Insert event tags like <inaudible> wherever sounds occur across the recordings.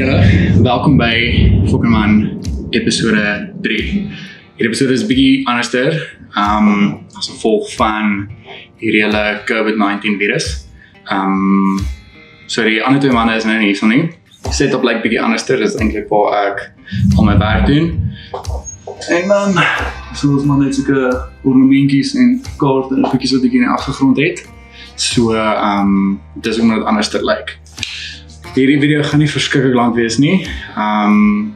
Julle, welkom by Fokkerman episode 3. Hierdie episode is bietjie anderster. Um as gevolg van hierdie hele COVID-19 virus. Um so die ander twee manne is nou nie hierson nie. Set op like bietjie anderster is eintlik waar ek al my werk doen. En dan so ons maar net sulke ornamentjies en kaarte en bietjie so dinge in die agtergrond het. So um dis ook net anderster lyk. Like. Hierdie video gaan nie verskriklik lank wees nie. Um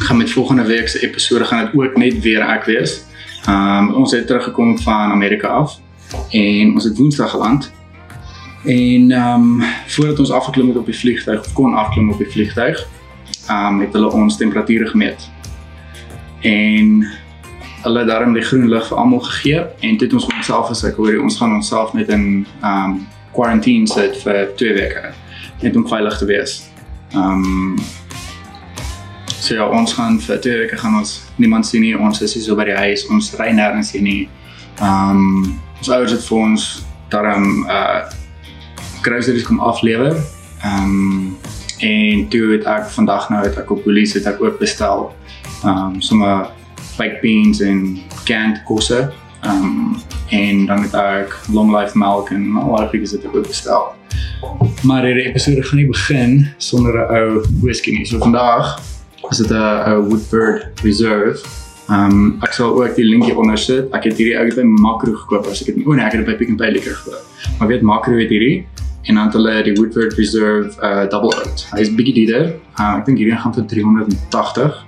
gaan met volgende week se episode gaan dit ook net weer ek wees. Um ons het teruggekom van Amerika af en ons het Woensdag geland. En um voordat ons afgeklim het op die vliegtuig, kon afklim op die vliegtuig, um het hulle ons temperature gemeet. En hulle het daarom die groen lig vir almal gegee en dit ons onsself gesê, hoor ons gaan onsself net in um quarantine sit vir 2 weke net om veilig te wees. Ehm um, so ja, ons gaan vir twee weke gaan ons niemand sien nie. Ons is hier so by die huis. Ons ry nêrens hier nie. Ehm um, ons ouers het vir ons daarom uh groceries kom aflewer. Ehm um, en toe het ek vandag nou het ek op polisie het ek ook bestel. Ehm um, sommer baked beans en canned kosse. Ehm um, en dan het ek long life milk en al daai goedjies het ek ook bestel. Maar hierdie episode gaan nie begin sonder 'n ou whisky nie. So vandag is dit 'n Woodford Reserve. Um ek sal ook die linkie onder sit. Ek het hierdie ou by Makro gekoop as ek dit nie. O nee, ek het dit by Pick n Pay lekker gekoop. Maar weet Makro het hierdie en dan hulle die Woodford Reserve uh double oat. Hy is bietjie duurder. Uh, ek dink hierdie gaan vir 380.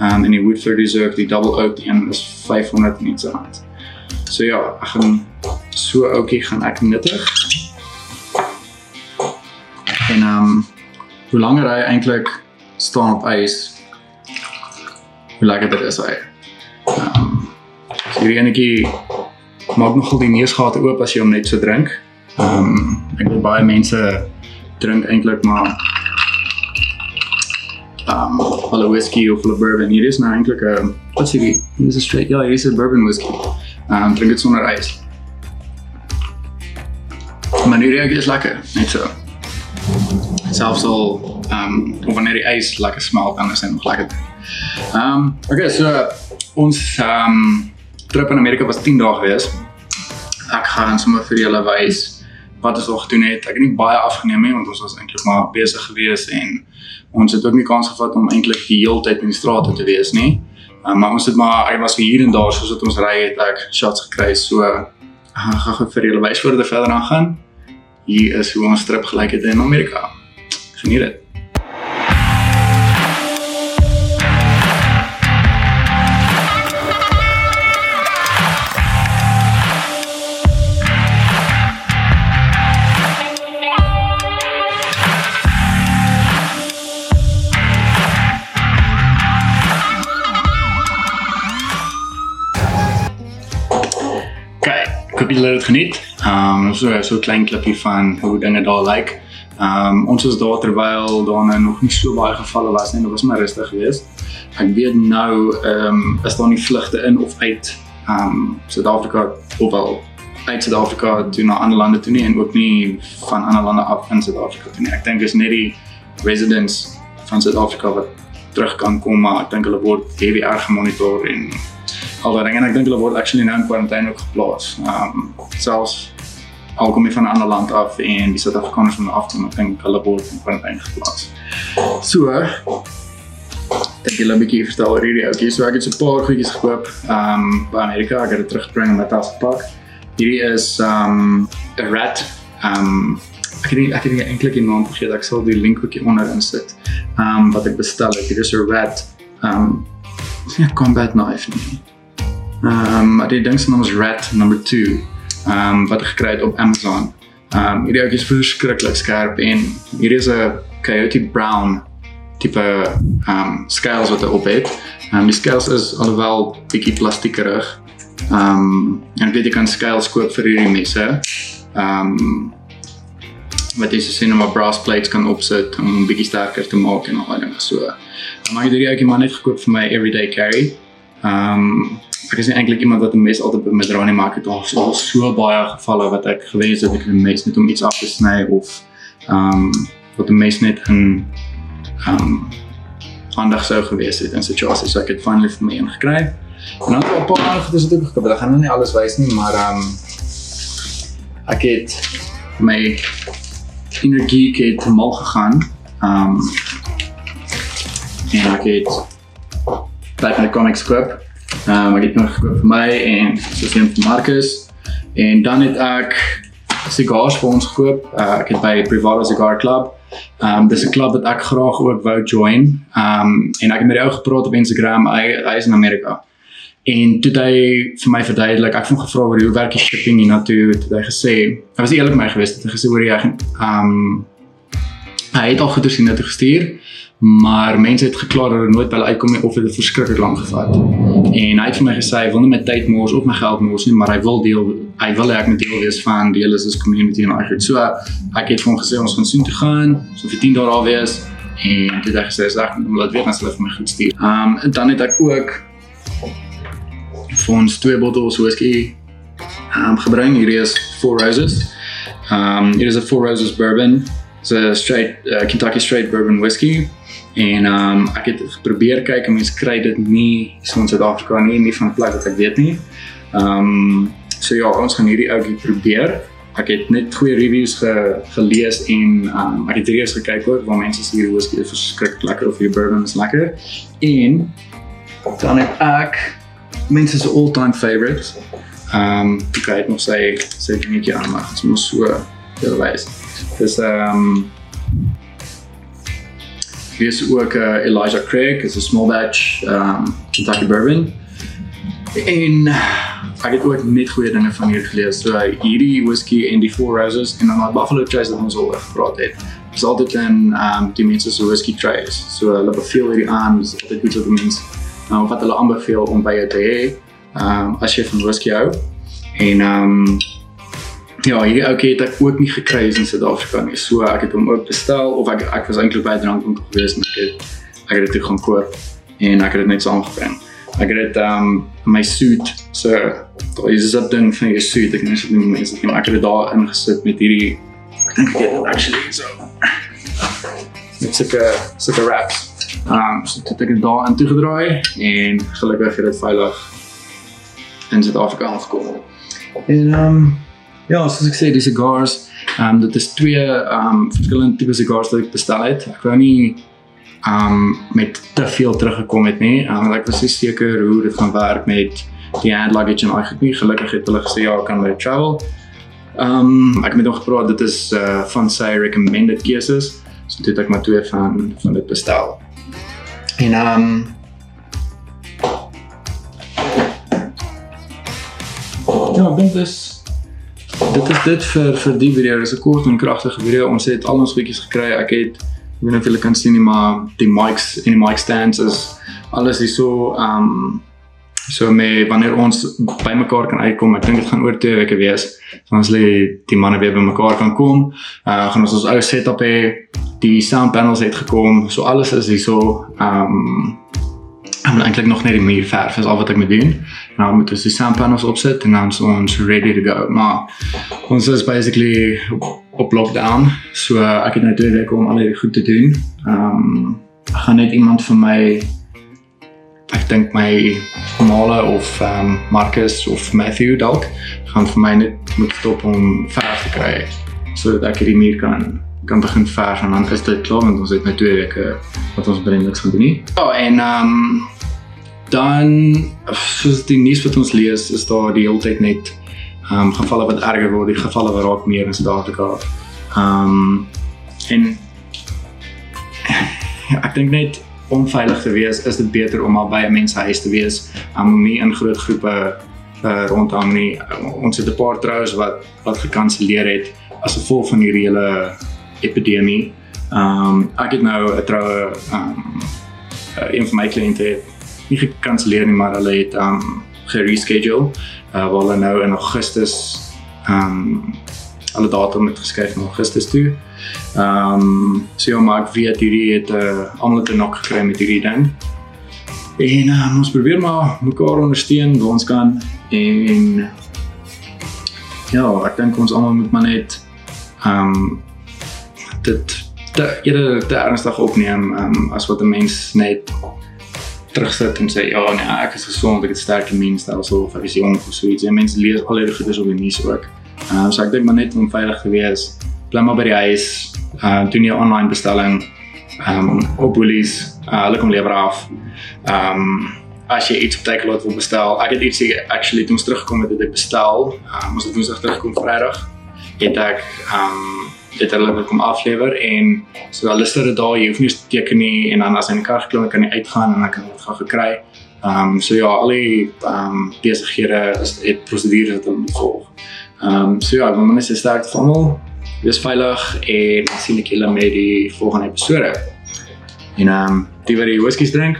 Um en die Woodford Reserve die double oat een is 500 en iets rand. So ja, ek gaan so ouetjie gaan ek nuttig. En ehm um, hoe langer hy eintlik staan op ys, hoe lekker dit is hy. Ehm um, so hierdie enetjie maak nogal die neusgate oop as jy hom net so drink. Ehm um, ek weet baie mense drink eintlik maar ehm um, hulle whisky of hulle bourbon. Hier is nou eintlik 'n wat sê jy? Dis 'n straight ja, hier is 'n bourbon whisky. Ehm um, drink dit sonder ys. Maar nu reageer is lekker, net so selfs al ehm um, of wanneer die ys lekker smelt is dit nog lekker. Ehm um, okay, so ons ehm um, trip in Amerika was 10 dae gewees. Ek gaan sommer vir julle wys wat ons al gedoen het. Ek het nie baie afgeneem nie want ons was eintlik maar besig gewees en ons het ook nie kans gevat om eintlik die hele tyd in die strate te wees nie. Um, maar ons het maar ek was hier en daar soos wat ons ry het ek shots gekry so gaan vir julle wys voordat ek verder aangaan. Hier is hoe ons trip gelyk het in Amerika. Geniet dit. Ek het dit geniet. Ehm um, so so 'n klein klipjie van hoe dinge daar lyk. Ehm um, ons was daar terwyl daar nou nog nie so baie gevalle was nie, dit was maar rustig geweest. Ek weet nou ehm um, is daar nie vlugte in of uit ehm um, Suid-Afrika of wel uit Suid-Afrika toe na ander lande toe nie en ook nie van ander lande af in Suid-Afrika toe nie. Ek dink is net die residents van Suid-Afrika wat terug kan kom, maar ek dink hulle word heavy erg gemonitor en al daai dinge en ek dink hulle word actually nou in quarantaine ook geplaas. Ehm um, selfs al kom jy van 'n ander land af en die Suid-Afrikaners van af ek dink hulle word in kwarantyne geplaas. So, ek wil 'n bietjie vertel oor hierdie ouetjie. So ek het so 'n paar goedjies gekoop, ehm um, by Amerika, ek het dit teruggebring in my tas. Hierdie is ehm um, 'n rat ehm um, ek het nie, ek het eintlik die naam vergeet. Ek sal die link ook onder insit. Ehm um, wat ek bestel het. Hier is 'n rat ehm um, ja, combat knife nie. Ehm um, die ding se naam is rat number 2 ehm um, wat ek gekry het op Amazon. Ehm um, hierdie is verskriklik skerp en hier is 'n Coyote Brown tipe ehm um, scales wat hy op het. Ehm um, die scales is alhoewel bietjie plastiekerig. Ehm um, en ek weet jy kan scales koop vir hierdie messe. Ehm um, wat is sien om 'n brass plates kan opsit om 'n bietjie sterker te maak en al daai dinge so. Maar ek het hierdie ouetjie maar net gekoop vir my everyday carry. Ehm um, ek is nie eintlik iemand wat 'n mes altyd met dra nie, maar ek het al so, baie gevalle wat ek gewens het ek 'n mes net om iets af te sny of ehm um, wat 'n mes net in um handig sou gewees het in situasies so ek het finally vir my een gekry. En dan 'n paar goedes het ook gekom. Ek gaan nou nie alles wys nie, maar um ek het my inner geek het mal gegaan. Um en ek het van die comics koop. Um ek het nog gekoop vir my en soos een vir Marcus. En dan het ek sigars vir ons gekoop. Uh, ek het by Privado Cigar Club. Um dis 'n klub wat ek graag ook wou join. Um en ek het met jou gepraat op Instagram. Hy hy is in Amerika. En toe hy vir my verduidelik, ek het hom gevra oor hoe werk die shipping hiernatoe, het hy gesê, hy was eerlik met my gewees, het hy gesê oor hy um hy het al goeie sien dit gestuur maar mense het gekla dat dit nooit hulle uitkom nie of dit het verskriklik lank gevat. En hy het vir my gesê hy wil nie my tyd mors of my geld mors nie, maar hy wil deel hy wil ek moet deel wees van die hele is community en ek het so ek het vir hom gesê ons gaan soheen toe gaan, so vir 10 dae daar wees en dit het gesê ek moet laat weet as hulle vir my goed stuur. Um en dan het ek ook vir ons twee bottels whisky um gebring. Hierdie is Four Roses. Um hier is 'n Four Roses bourbon. It's a straight uh, Kentucky straight bourbon whiskey. En um ek het probeer kyk en mense kry dit nie so in Suid-Afrika nie, nie van plek wat ek weet nie. Um so ja, ons gaan hierdie ouetjie probeer. Ek het net goeie reviews ge, gelees en um ek het reeds gekyk ook waar mense sê hierdie whisky is verskriklik lekker of hierdie bourbon is lekker. En dan het ek mense se all-time favorites. Um ek het nog sê sê net ja, maar dit moet so veel wees. Dis um Is ook uh, Elijah Craig, is 'n small batch um Kentucky bourbon. En ek het ook net goeie dinge van hier gelees. So hierdie whisky en die Four Roses en dan die Buffalo Trace wat ons al oor gepraat het. Dis altyd in um die mense se whisky trays. So hulle beveel hierdie aan, dis altyd goed vir mense. Nou wat hulle aanbeveel om by jou te hê, um as jy van whisky hou. En um Ja, hierdie ou het ek ook nie gekry in Suid-Afrika nie. So ek het hom ook bestel of ek ek was eintlik by 'n drankwinkel gewees en ek het ek het dit gaan koop en ek het dit net saamgebring. Ek het dit um my suit so daar is 'n ding van jou suit. Ek net nie mense nie, ek het dit daar ingesit met hierdie ek dink ek het actually so. Met sulke sulke wraps. Um so dit het ek daar aan toe gedraai en gelukkig het dit veilig in Suid-Afrika aangekom. En um Ja, soos ek sê, die cigars, ehm um, dit is twee ehm um, verskillende tipe cigars wat ek bestel het. Ek wou nie ehm um, met te veel teruggekom het nie. Ehm um, ek was nie seker hoe dit gaan werk met die hand luggage en eigenlijk nie. Gelukkig het hulle gesê ja, kan met travel. Ehm um, ek het met hom gepraat, dit is uh van sy recommended keuses. So dit ek maar twee van van dit bestel. En ehm um, Ja, ek dink dis dit is dit vir vir die video. Dit is 'n kort en kragtige video. Ons het al ons goedjies gekry. Ek het ek weet nie of julle kan sien nie, maar die mics en die mic stands is alles hier so um so mee wanneer ons bymekaar kan uitkom. Ek dink dit gaan oor 2 weke wees. Dan as lê die manne weer bymekaar kan kom. Uh gaan ons ons ou setup hê. Die sound panels het gekom. So alles is hier so um Ek moet eintlik nog net die muur verf, is al wat ek moet doen. Nou moet ons die sound panels opsit en dan is ons ready to go. Maar ons is basically op, op lockdown. So ek het nou twee weke om al die goed te doen. Ehm um, ek gaan net iemand vir my ek dink my Mala of ehm um, Marcus of Matthew dalk gaan vir my net moet stop om verf te kry sodat ek hierdie muur kan kan begin verf en dan is dit klaar want ons het net twee weke wat ons binne niks gaan doen nie. Ja, en ehm um, dan soos die nuus wat ons lees is daar die hele tyd net ehm um, gevalle wat erger word, die gevalle wat raak meer in Suid-Afrika. Ehm um, en <laughs> ek dink net om veilig te wees, is dit beter om al by 'n mens huis te wees, um, om nie in groot groepe uh, rondom nie. Ons het 'n paar troues wat wat gekanselleer het as gevolg van hierdie hele epidemie. Ehm um, ek het nou 'n troue ehm um, een van my kliënte nie gekanselleer nie, maar hulle het ehm um, gereschedule uh, waar hulle nou in Augustus ehm um, alle datum het geskryf na Augustus toe. Ehm um, so ja, maar weet hierdie het uh, almal te nok gekry met hierdie ding. En um, ons probeer maar mekaar ondersteun waar ons kan en ja, ek dink ons almal moet maar net ehm um, dit te eerder te ernstig opneem um, as wat 'n mens net terugsit en sê ja nee ek is gesond ek het sterk immuunstelsel of ek is jong of so iets en mense lees al hierdie goedes op die nuus ook. Ehm um, so ek dink maar net om veilig te wees, bly maar by die huis, uh doen jou online bestelling ehm um, op Woolies, uh, hulle kom lewer af. Ehm um, as jy iets op Takealot wil bestel, ek het iets actually toe ons teruggekom het het ek bestel. Ehm um, ons het woensdag terugkom Vrydag het ek ehm um, dit hulle wil kom aflewer en so hulle sit dit daar jy hoef nie te teken nie en dan as hy in die kar geklim kan hy uitgaan en dan kan dit gaan gekry. Ehm um, so ja, al die ehm um, besighede het prosedures wat hulle volg. Ehm um, so ja, maar mense sterk vir almal. Wees veilig en sien ek julle met die volgende episode. En ehm um, die wat die whiskies drink.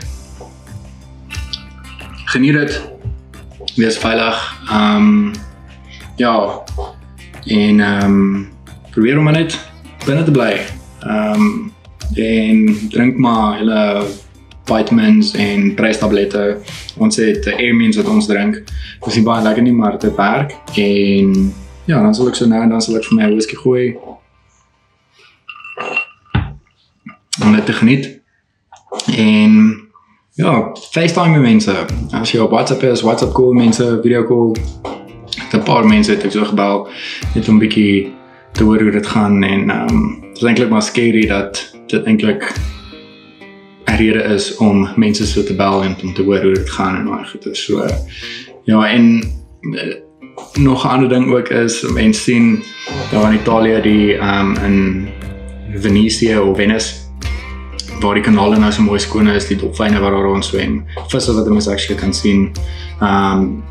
Geniet dit. Wees veilig. Ehm um, ja. En ehm um, probeer om net binne te bly. Ehm um, en drink maar hulle vitamins en preistablette. Ons het Airmins wat ons drink. Dis nie baie lekker nie, maar dit werk en ja, dan sal ek so nou en dan sal ek vir my whisky gooi. Om net te geniet. En ja, FaceTime met mense. As jy op WhatsApp is, WhatsApp call mense, video call. 'n paar mense het ek so gebel net om bietjie te hoor hoe dit gaan en ehm um, dit is eintlik maar scary dat dit eintlik 'n rede is om mense so te bel en om te hoor hoe dit gaan en daai goeie so. Ja, en uh, nog 'n ander ding ook is mense sien daar in Italië die ehm um, in Venesië of Venice waar die kanale nou so mooi skoon is, die dolfyne wat daar rond swem, visse wat mense actually kan sien. Ehm um,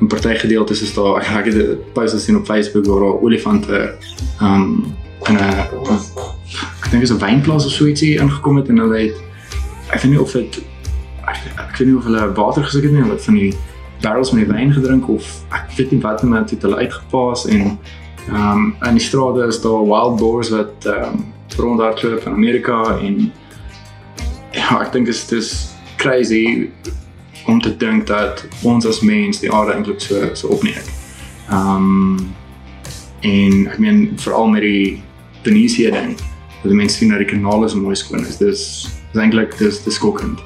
'n party gedeeltes is daar ek het dit post gesien op Facebook waar daar olifante ehm um, in 'n ek dink is 'n wynplaas of so ietsie ingekom het en hulle het ek weet nie of dit ek, ek weet nie of hulle water gesit het nie of wat van die barrels met die wyn gedrink of ek weet nie wat net het hulle uitgepaas en ehm um, in die strate is daar wild boars wat ehm um, rondhardloop in Amerika en ja, ek dink dit is crazy om te dink dat ons as mens die aarde eintlik so so opneem. Ehm um, en ek meen veral met die Venesië ding, dat mense sien dat die kanaal is mooi skoon is. Dis is eintlik dis dis skokkend.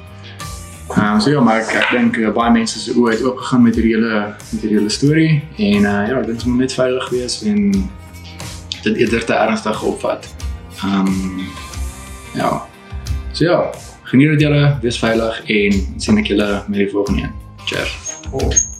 Ehm um, so ja, maar ek, ek dink uh, baie mense se oë het oop gegaan met hierdie hele met hierdie hele storie en uh, ja, dit moet net veilig wees en dit eerder te ernstig opvat. Ehm um, ja. So ja, geniet dit julle, wees veilig en sien ek julle met die volgende een. Cheers. Oh.